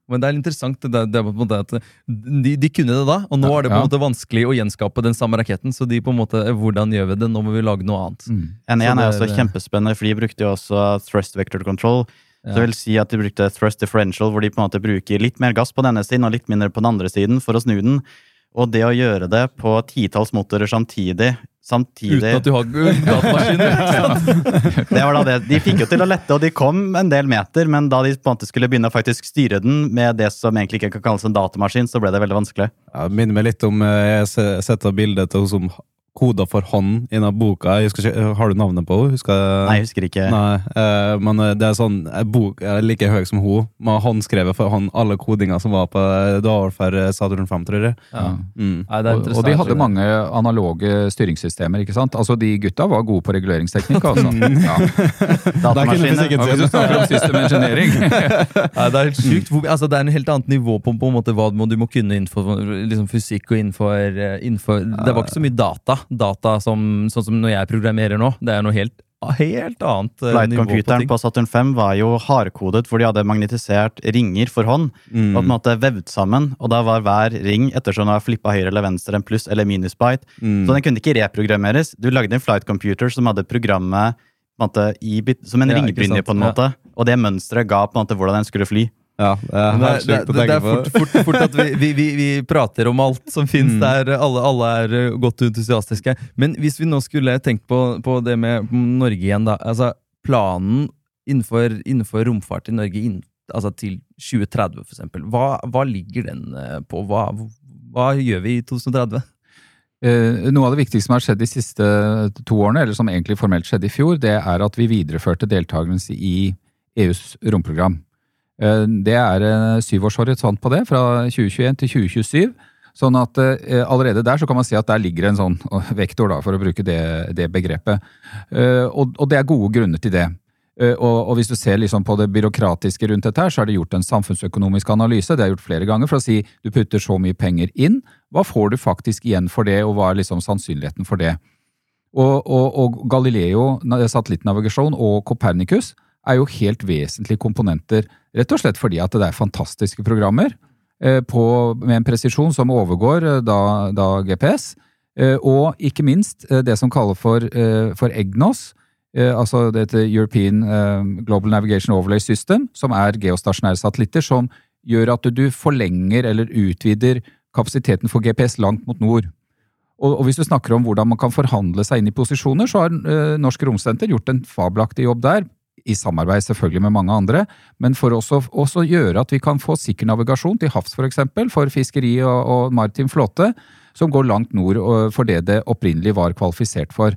Men det er interessant det, det er på en måte at de, de kunne det da, og nå er det på en Ja. måte vanskelig å gjenskape den samme raketten. Så de på en måte, hvordan gjør vi det? Nå må vi lage noe annet. Mm. N1 Så er også kjempespennende, for de brukte jo også thrust vector control. Så det vil si at de brukte thrust differential, hvor de på en måte bruker litt mer gass på denne siden og litt mindre på den andre siden for å snu den. Og det å gjøre det på titalls motorer samtidig, samtidig Uten at du har datamaskiner. Det var da det. De fikk jo til å lette, og de kom en del meter, men da de på en måte skulle begynne å faktisk styre den med det som egentlig ikke kan kalles en datamaskin, så ble det veldig vanskelig. Ja, det minner meg litt om eh, Jeg setter bildet til hun som koda for hånd i den boka. Husker ikke, har du navnet på henne? Nei, jeg husker ikke. Nei, eh, men eh, det er sånn en bok er like høy som hun. Man har håndskrevet for hånd alle kodinger som var på Det var for eh, Saturn 5, tror jeg. Ja. Mm. Nei, det er Og, og de hadde mange analoge styringssystemer, ikke sant? Altså de gutta var gode på reguleringsteknikk, altså. Ja. Datamaskiner. sikkert hvis du snakker om system Nei, det er helt sykt. Altså, det er en helt annet nivå på, på en måte, hva må- du må kunne innenfor liksom, fysikk og innenfor, eh, innenfor Det var ikke så mye data. Data som, sånn som når jeg programmerer nå. Det er noe helt, helt annet eh, nivå på Flight-computeren på Saturn 5 var jo hardkodet, hvor de hadde magnetisert ringer for hånd. Mm. Og på en måte vevd sammen, og da var hver ring ettersom den var flippa høyre eller venstre en pluss eller minus byte. Mm. Så den kunne ikke reprogrammeres. Du lagde en flight computer som hadde programmet på en måte, i, som en Ja, ringbrynje, på en Ja. måte. Og det mønsteret ga på en måte hvordan den skulle fly. Ja, det er det, er- det, det, det er fort, fort, fort at vi, vi, vi, vi prater om alt som fins Mm. der. Alle, alle er eh, godt entusiastiske. Men hvis vi nå skulle tenkt på, på det med Norge igjen, da. Altså, planen innenfor, innenfor romfart i Norge inn, altså til 2030, for eksempel. Hva, hva ligger den eh, på? Hva, hva gjør vi i 2030? Eh, Noe av det viktigste som har skjedd de siste to årene, eller som egentlig formelt skjedde i fjor, det er at vi videreførte deltakelse i EUs romprogram. Eh, Det er en syvårshorisont på det, fra 2021 til 2027. Sånn at eh, allerede der så kan man si at der ligger en sånn eh, vektor, da, for å bruke det, det begrepet. Eh, og, det er gode grunner til det. Eh, og, hvis du ser liksom på det byråkratiske rundt dette, her, så er det gjort en samfunnsøkonomisk analyse. Det er gjort flere ganger for å si du putter så mye penger inn. Hva får du faktisk igjen for det, og hva er liksom sannsynligheten for det? Og, og Galileo, satellittnavigasjon og Copernicus er jo helt vesentlige komponenter. Rett og slett fordi at det er fantastiske programmer eh, på, med en presisjon som overgår eh, da, da GPS. Eh, og ikke minst det som kalles for, for EGNOS, altså dette European Global Navigation Overlay System, som er geostasjonære satellitter, som gjør at du forlenger eller utvider kapasiteten for GPS langt mot nord. Og, hvis du snakker om hvordan man kan forhandle seg inn i posisjoner, så har Norsk Romsenter gjort en fabelaktig jobb der. I samarbeid selvfølgelig med mange andre, men for også også gjøre at vi kan få sikker navigasjon til havs f.eks. For, for fiskeri og, og maritim flåte, som går langt nord for det det opprinnelig var kvalifisert for.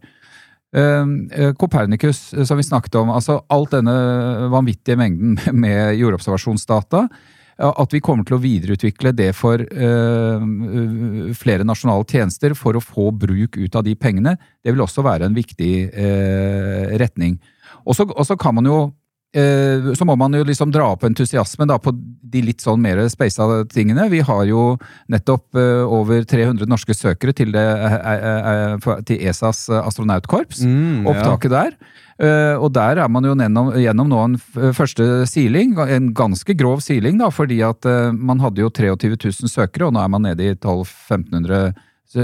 Kopernikus, Copernicus, eh, som vi snakket om, altså alt denne vanvittige mengden med jordobservasjonsdata, at vi kommer til å videreutvikle det for eh, flere nasjonale tjenester for å få bruk ut av de pengene, det vil også være en viktig eh, retning. Og så kan man jo eh, så må man jo liksom dra opp entusiasmen da på de litt sånn mer speisa tingene. Vi har jo nettopp eh, over 300 norske søkere til, det, eh, til ESAs astronautkorps Mm, ja. opptaket der. Og der er man jo gjennom, gjennom nå en første siling, en ganske grov siling, da, fordi at man hadde jo 23 000 søkere, og nå er man nede i 1200-1500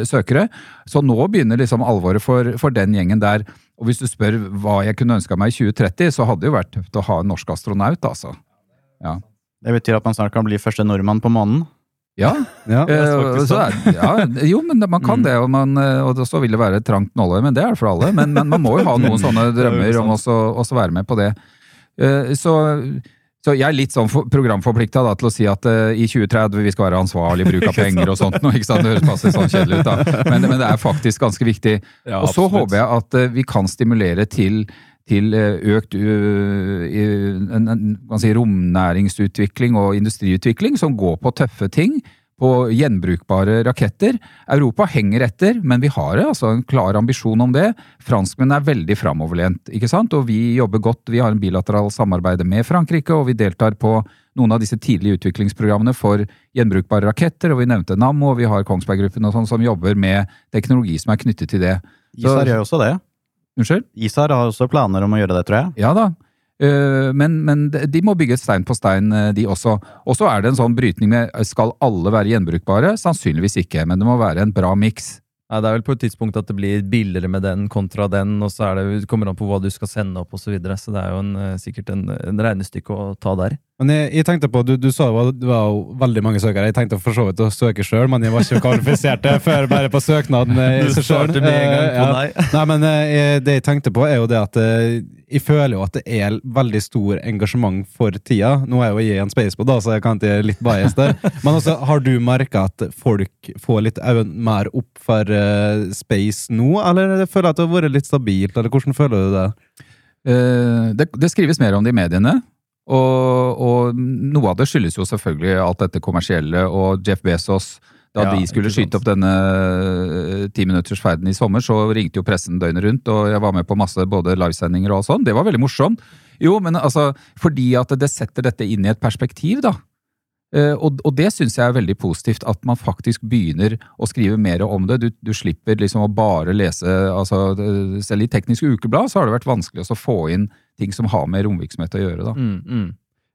søkere. Så nå begynner liksom alvoret for, for den gjengen der. Og hvis du spør hva jeg kunne ønska meg i 2030, så hadde det jo vært tøft å ha en norsk astronaut, altså. Ja. Det betyr at man snart kan bli første nordmann på månen. Ja, Ja, det er Eh, faktisk så sant. er, ja, jo, men man kan Mm. det, og, man, eh, og så vil det være trangt nåløye, men det er det for alle. Men, men man må jo ha noen sånne er drømmer om også være med på det. Eh, Så, så jeg er litt sånn programforplikta til å si at uh, i 2030 vi skal være ansvarlig bruk av penger og sånt. nå, Ikke sant? Det høres passe sånn kjedelig ut, da. Men, men det er faktisk ganske viktig. Ja, og så håper jeg at uh, vi kan stimulere til, til eh, økt en, en, si, romnæringsutvikling og industriutvikling som går på tøffe ting. På gjenbrukbare raketter. Europa henger etter, men vi har altså en klar ambisjon om det. Franskmennene er veldig framoverlent, ikke sant? og vi jobber godt. Vi har en bilateral samarbeid med Frankrike, og vi deltar på noen av disse tidlige utviklingsprogrammene for gjenbrukbare raketter. og Vi nevnte Nammo, og vi har Kongsberg Gruppen og sånn, som jobber med teknologi som er knyttet til det. Så- ISAR gjør også det. Unnskyld? ISAR har også planer om å gjøre det, tror jeg. Ja da. Eh, Men, men de må bygge stein på stein, eh, de også. Og så er det en sånn brytning med eh, skal alle være gjenbrukbare? Sannsynligvis ikke, men det må være en bra miks. Nei, det er vel på et tidspunkt at det blir billigere med den kontra den, og så det, det an på hva du skal sende opp og så videre, så det er jo en, sikkert en, en regnestykke å ta der. Men jeg, jeg tenkte på, du, du sa det var, det var veldig mange søkere. Jeg tenkte for så vidt å søke sjøl, men jeg var ikke kvalifisert før bare på søknaden. eh, i seg selv. med en gang på på ja. nei. Nei, men jeg, det jeg tenkte på, er jo det at eh, jeg føler jo at det er veldig stor engasjement for tida. Nå er jeg jo jeg en spacebot, da, så jeg kan ikke litt bias der. Men også, har du merka at folk får litt mer opp for eh, space nå, eller føler du at det har vært litt stabilt, eller hvordan føler du det? Eh, Det, det skrives mer om det i mediene. Og, og noe av det skyldes jo selvfølgelig alt dette kommersielle og Jeff Bezos. Da Ja, de skulle skyte opp denne eh, timinuttersferden i sommer, så ringte jo pressen døgnet rundt, og jeg var med på masse både livesendinger og sånn. Det var veldig morsomt. Jo, men altså, fordi at det setter dette inn i et perspektiv, da. Eh, Og, og det syns jeg er veldig positivt, at man faktisk begynner å skrive mer om det. Du, du slipper liksom å bare lese altså, Selv i Teknisk Ukeblad så har det vært vanskelig å få inn ting som har med romvirksomhet å gjøre. da. Mm, mm.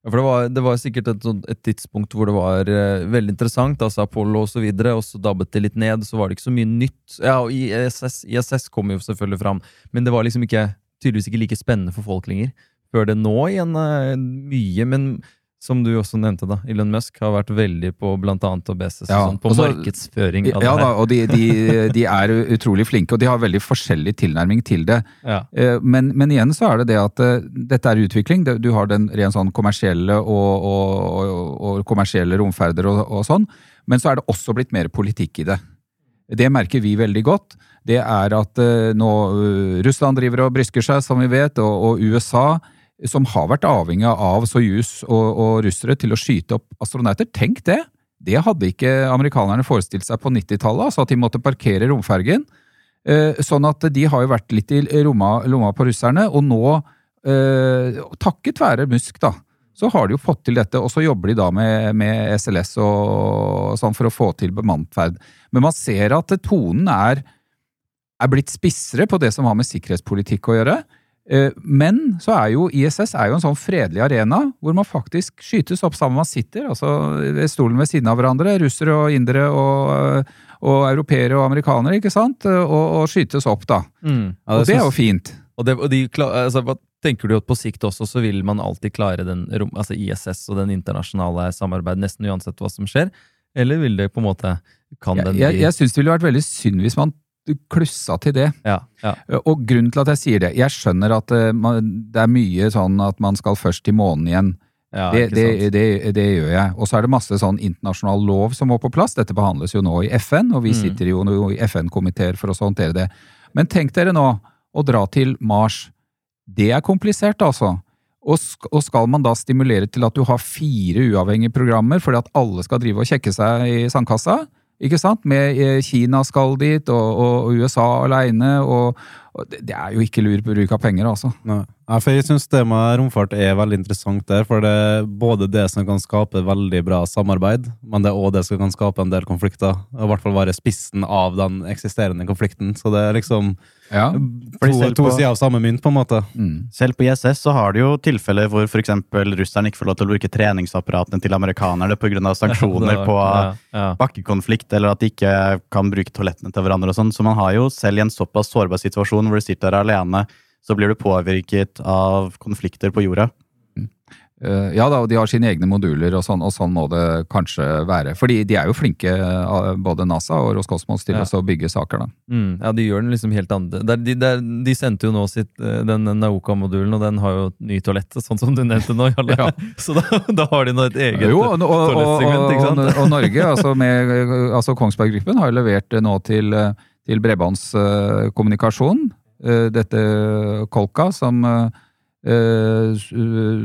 Ja, for det var, det var sikkert et, et tidspunkt hvor det var eh, veldig interessant, altså Apollo og så og så dabbet det litt ned, så var det ikke så mye nytt. Ja, og ISS, ISS kom jo selvfølgelig fram, men det var liksom ikke, tydeligvis ikke like spennende for folk lenger. Før det nå igjen eh, mye, men som du også nevnte, da, Elon Musk har vært veldig på blant annet Obeses Ja, sånn, på også, markedsføring av Ja det da, her. og de, de, de er utrolig flinke, og de har veldig forskjellig tilnærming til det. Ja. Eh, Men, men igjen så er det det at eh, dette er utvikling. Du har den ren sånn kommersielle og, og, og, og kommersielle romferder og, sånn, men så er det også blitt mer politikk i det. Det merker vi veldig godt. Det er at eh, nå Russland driver og brysker seg, som vi vet, og USA, som har vært avhengig av Soyuz og, og russere til å skyte opp astronauter. Tenk det! Det hadde ikke amerikanerne forestilt seg på 90-tallet, altså at de måtte parkere romfergen. Eh, Sånn at de har jo vært litt i lomma, lomma på russerne, og nå, eh, takket være Musk, da, så har de jo fått til dette, og så jobber de da med, med SLS og sånn for å få til bemannet ferd. Men man ser at tonen er, er blitt spissere på det som har med sikkerhetspolitikk å gjøre. Eh, Men så er jo ISS er jo en sånn fredelig arena hvor man faktisk skytes opp sammen man sitter, altså ved stolen ved siden av hverandre, russere og indere og, og europeere og amerikanere, ikke sant, og, og skytes opp da. Mm. Ja, Og det er jo fint. Og, det, og de, altså, hva tenker du at på sikt også så vil man alltid klare den altså ISS og den internasjonale samarbeid nesten uansett hva som skjer? Eller vil det på en måte Kan Jeg, bli jeg, jeg, jeg syns det ville vært veldig synd hvis man klussa til det. Ja. ja. Og grunnen til at jeg sier det, jeg skjønner at eh, det er mye sånn at man skal først til månen igjen. ja det, det, det, det gjør jeg. Og så er det masse sånn internasjonal lov som må på plass. Dette behandles jo nå i FN, og vi Mm. sitter jo nå i FN-komiteer for å håndtere det. Men tenk dere nå å dra til Mars. Det er komplisert, altså. Og skal man da stimulere til at du har fire uavhengige programmer fordi at alle skal drive og kjekke seg i sandkassa? Ikke sant? Med eh, Kina skal dit, og, og USA aleine, og, og det, det er jo ikke lur bruk av penger, altså. Nei. Ja, for jeg syns det med romfart er veldig interessant der. For det er både det som kan skape veldig bra samarbeid, men det er òg det som kan skape en del konflikter. Og I hvert fall være spissen av den eksisterende konflikten. Så det er liksom Ja. to, to på- sider av samme mynt, på en måte. Mm. Selv på ISS så har du jo tilfeller hvor f.eks. russerne ikke får lov til å bruke treningsapparatene til amerikanerne pga. sanksjoner Ja, på ja, ja. bakkekonflikt, eller at de ikke kan bruke toalettene til hverandre og sånn. Så man har jo, selv i en såpass sårbar situasjon hvor du sitter der alene, så blir du påvirket av konflikter på jorda. Eh, ja da, og de har sine egne moduler, og sånn, og sånn må det kanskje være. Fordi de er jo flinke, eh, både NASA og Roskosmos, til Ja. å bygge saker, da. Mm, ja, de gjør den liksom helt andre. De, de sendte jo nå sitt, eh, den Nauka-modulen, og den har jo ny toalett, sånn som du nevnte nå, Jarle. Ja. Så da, da har de nå et eget Jo, og, og, og, toalettsegment, ikke og, sant? og Norge, altså, med, altså Kongsberg Gruppen, har jo levert det nå til, til bredbåndskommunikasjon. Eh, Dette Kolka, som, eh,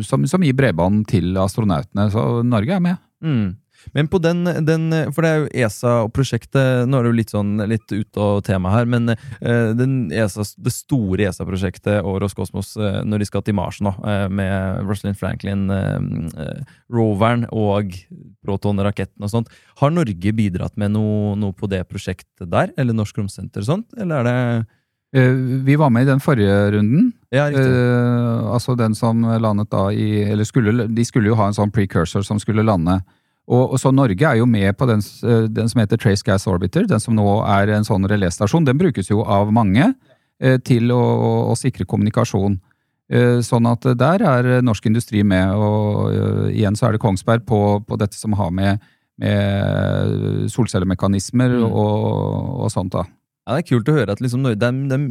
som, som gir bredbånd til astronautene. Så Norge er med. Mm. Men på den, den For det er jo ESA og prosjektet Nå er det jo litt sånn litt ut av temaet her, men eh, den ESA, det store ESA-prosjektet og Roskosmos eh, når de skal til Mars nå, eh, med Rosalind Franklin, eh, eh, roveren og Proton-raketten og sånt, har Norge bidratt med noe, noe på det prosjektet der? Eller Norsk Romsenter og sånt? Eller er det Eh, Vi var med i den forrige runden. Ja. Eh, altså den som landet da i Eller skulle, de skulle jo ha en sånn precursor som skulle lande. Og, og så Norge er jo med på den, eh, den som heter Trace Gas Orbiter, den som nå er en sånn reléstasjon. Den brukes jo av mange eh, til å, å, sikre kommunikasjon. Eh, sånn at der er norsk industri med, og eh, igjen så er det Kongsberg på, på dette som har med, med solcellemekanismer Mm. og, og sånt, da. Ja, Det er kult å høre at liksom de, er,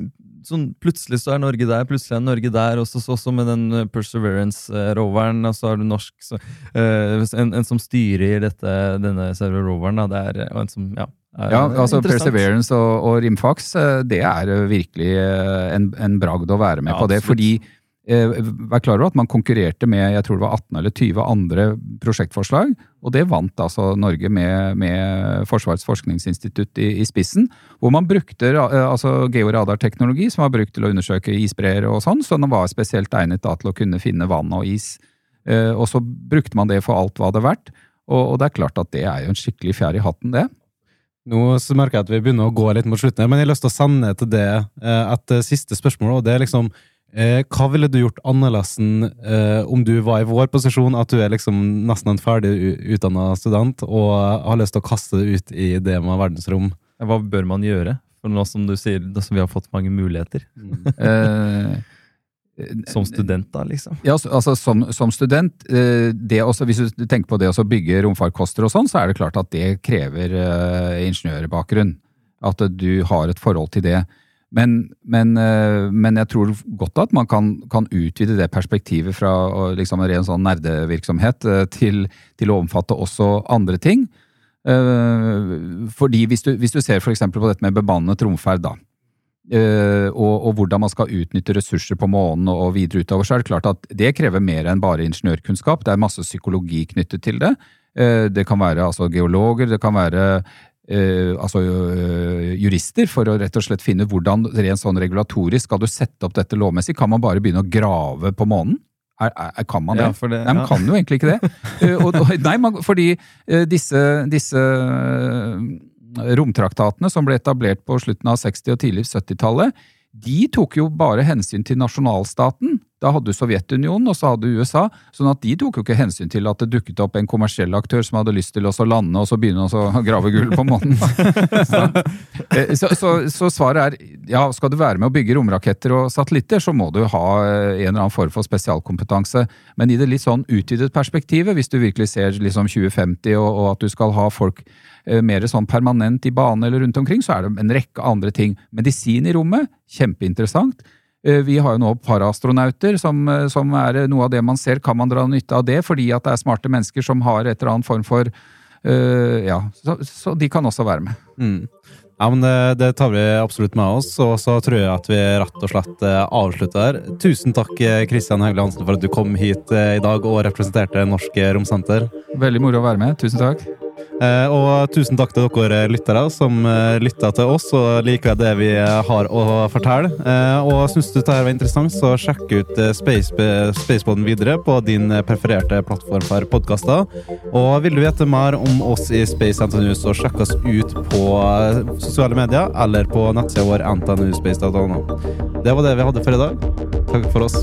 sånn, plutselig så er Norge der, plutselig er Norge der. Også, så, også med den eh, Perseverance-roveren. Og så har du norsk så, uh, en, en som styrer dette, denne selve roveren. Da, det er, og en som, ja, Ja, altså. Perseverance og, og Rimfax, eh, det er eh, virkelig eh, en, en bragd å være med Ja, på det. Fordi eh, Vær klar over at man konkurrerte med jeg tror det var 18 eller 20 andre prosjektforslag, og det vant altså Norge med, med Forsvarets forskningsinstitutt i, i spissen. Hvor man brukte eh, altså georadarteknologi som var brukt til å undersøke isbreer og sånn, så den var spesielt egnet da til å kunne finne vann og is. Eh, og så brukte man det for alt hva det er verdt. Og, og det er klart at det er jo en skikkelig fjær i hatten, det. Nå så merker jeg at vi begynner å gå litt mot slutten, men jeg har lyst til å sende til det eh, et eh, siste spørsmål. og det er liksom eh, Hva ville du gjort annerledes eh, om du var i vår posisjon, at du er liksom nesten en ferdig utdanna student og har lyst til å kaste deg ut i det med verdensrom? Hva bør man gjøre? For nå som du sier, nå som vi har fått mange muligheter. Mm. Som student, da, liksom. Ja, altså, altså som, som student, eh, det også, hvis du tenker på det å bygge romfarkoster og sånn, så er det klart at det krever uh, ingeniørbakgrunn. At eh, du har et forhold til det. Men, men, eh, men jeg tror godt at man kan, kan utvide det perspektivet fra liksom, en ren sånn nerdevirksomhet eh, til, til å omfatte også andre ting. Eh, fordi hvis du, hvis du ser eksempel på dette med bemannet romferd, da. og, og hvordan man skal utnytte ressurser på månen og videre utover, så er det klart at det krever mer enn bare ingeniørkunnskap. Det er masse psykologi knyttet til det. Det kan være altså, geologer, det kan være eh, altså, uh, jurister, for å rett og slett finne hvordan rent sånn regulatorisk skal du sette opp dette lovmessig. Kan man bare begynne å grave på månen? Er, er, kan man det? Ja, for det Nei, man kan jo egentlig ikke det. Uh, og, og, nei, man, fordi disse, disse romtraktatene som ble etablert på slutten av 60- og tidlig 70-tallet, de tok jo bare hensyn til nasjonalstaten. Da hadde du Sovjetunionen, og så hadde du USA. sånn at de tok jo ikke hensyn til at det dukket opp en kommersiell aktør som hadde lyst til å lande og så begynne å grave gull på månen. Eh, så, så, så svaret er ja, skal du være med å bygge romraketter og satellitter, så må du ha eh, en eller annen form for spesialkompetanse. Men i det litt sånn utvidet perspektivet, hvis du virkelig ser liksom 2050 og, og at du skal ha folk eh, mer sånn permanent i bane eller rundt omkring, så er det en rekke andre ting. Medisin i rommet, kjempeinteressant. Eh, Vi har jo nå paraastronauter, som, eh, som er noe av det man ser. Kan man dra nytte av det fordi at det er smarte mennesker som har et eller annet form for uh, Ja, så, så de kan også være med. Mm. Ja, men det, det tar vi absolutt med oss, og så tror jeg at vi rett og slett avslutter avslutter. Tusen takk, eh, Kristian Hauglie Hansen, for at du kom hit eh, i dag og representerte Norsk Romsenter. Veldig moro å være med. Tusen takk. Eh, og tusen takk til dere lyttere som lytter til oss og liker det vi har å fortelle. Eh, og syns du dette var interessant, så sjekk ut eh, Spaceboden videre på din prefererte plattform for podkaster. Og vil du vite mer om oss i Space NTNU, så sjekk oss ut på eh, sosiale medier eller på nettsida vår ntnuspace.no. Det var det vi hadde for i dag. Takk for oss.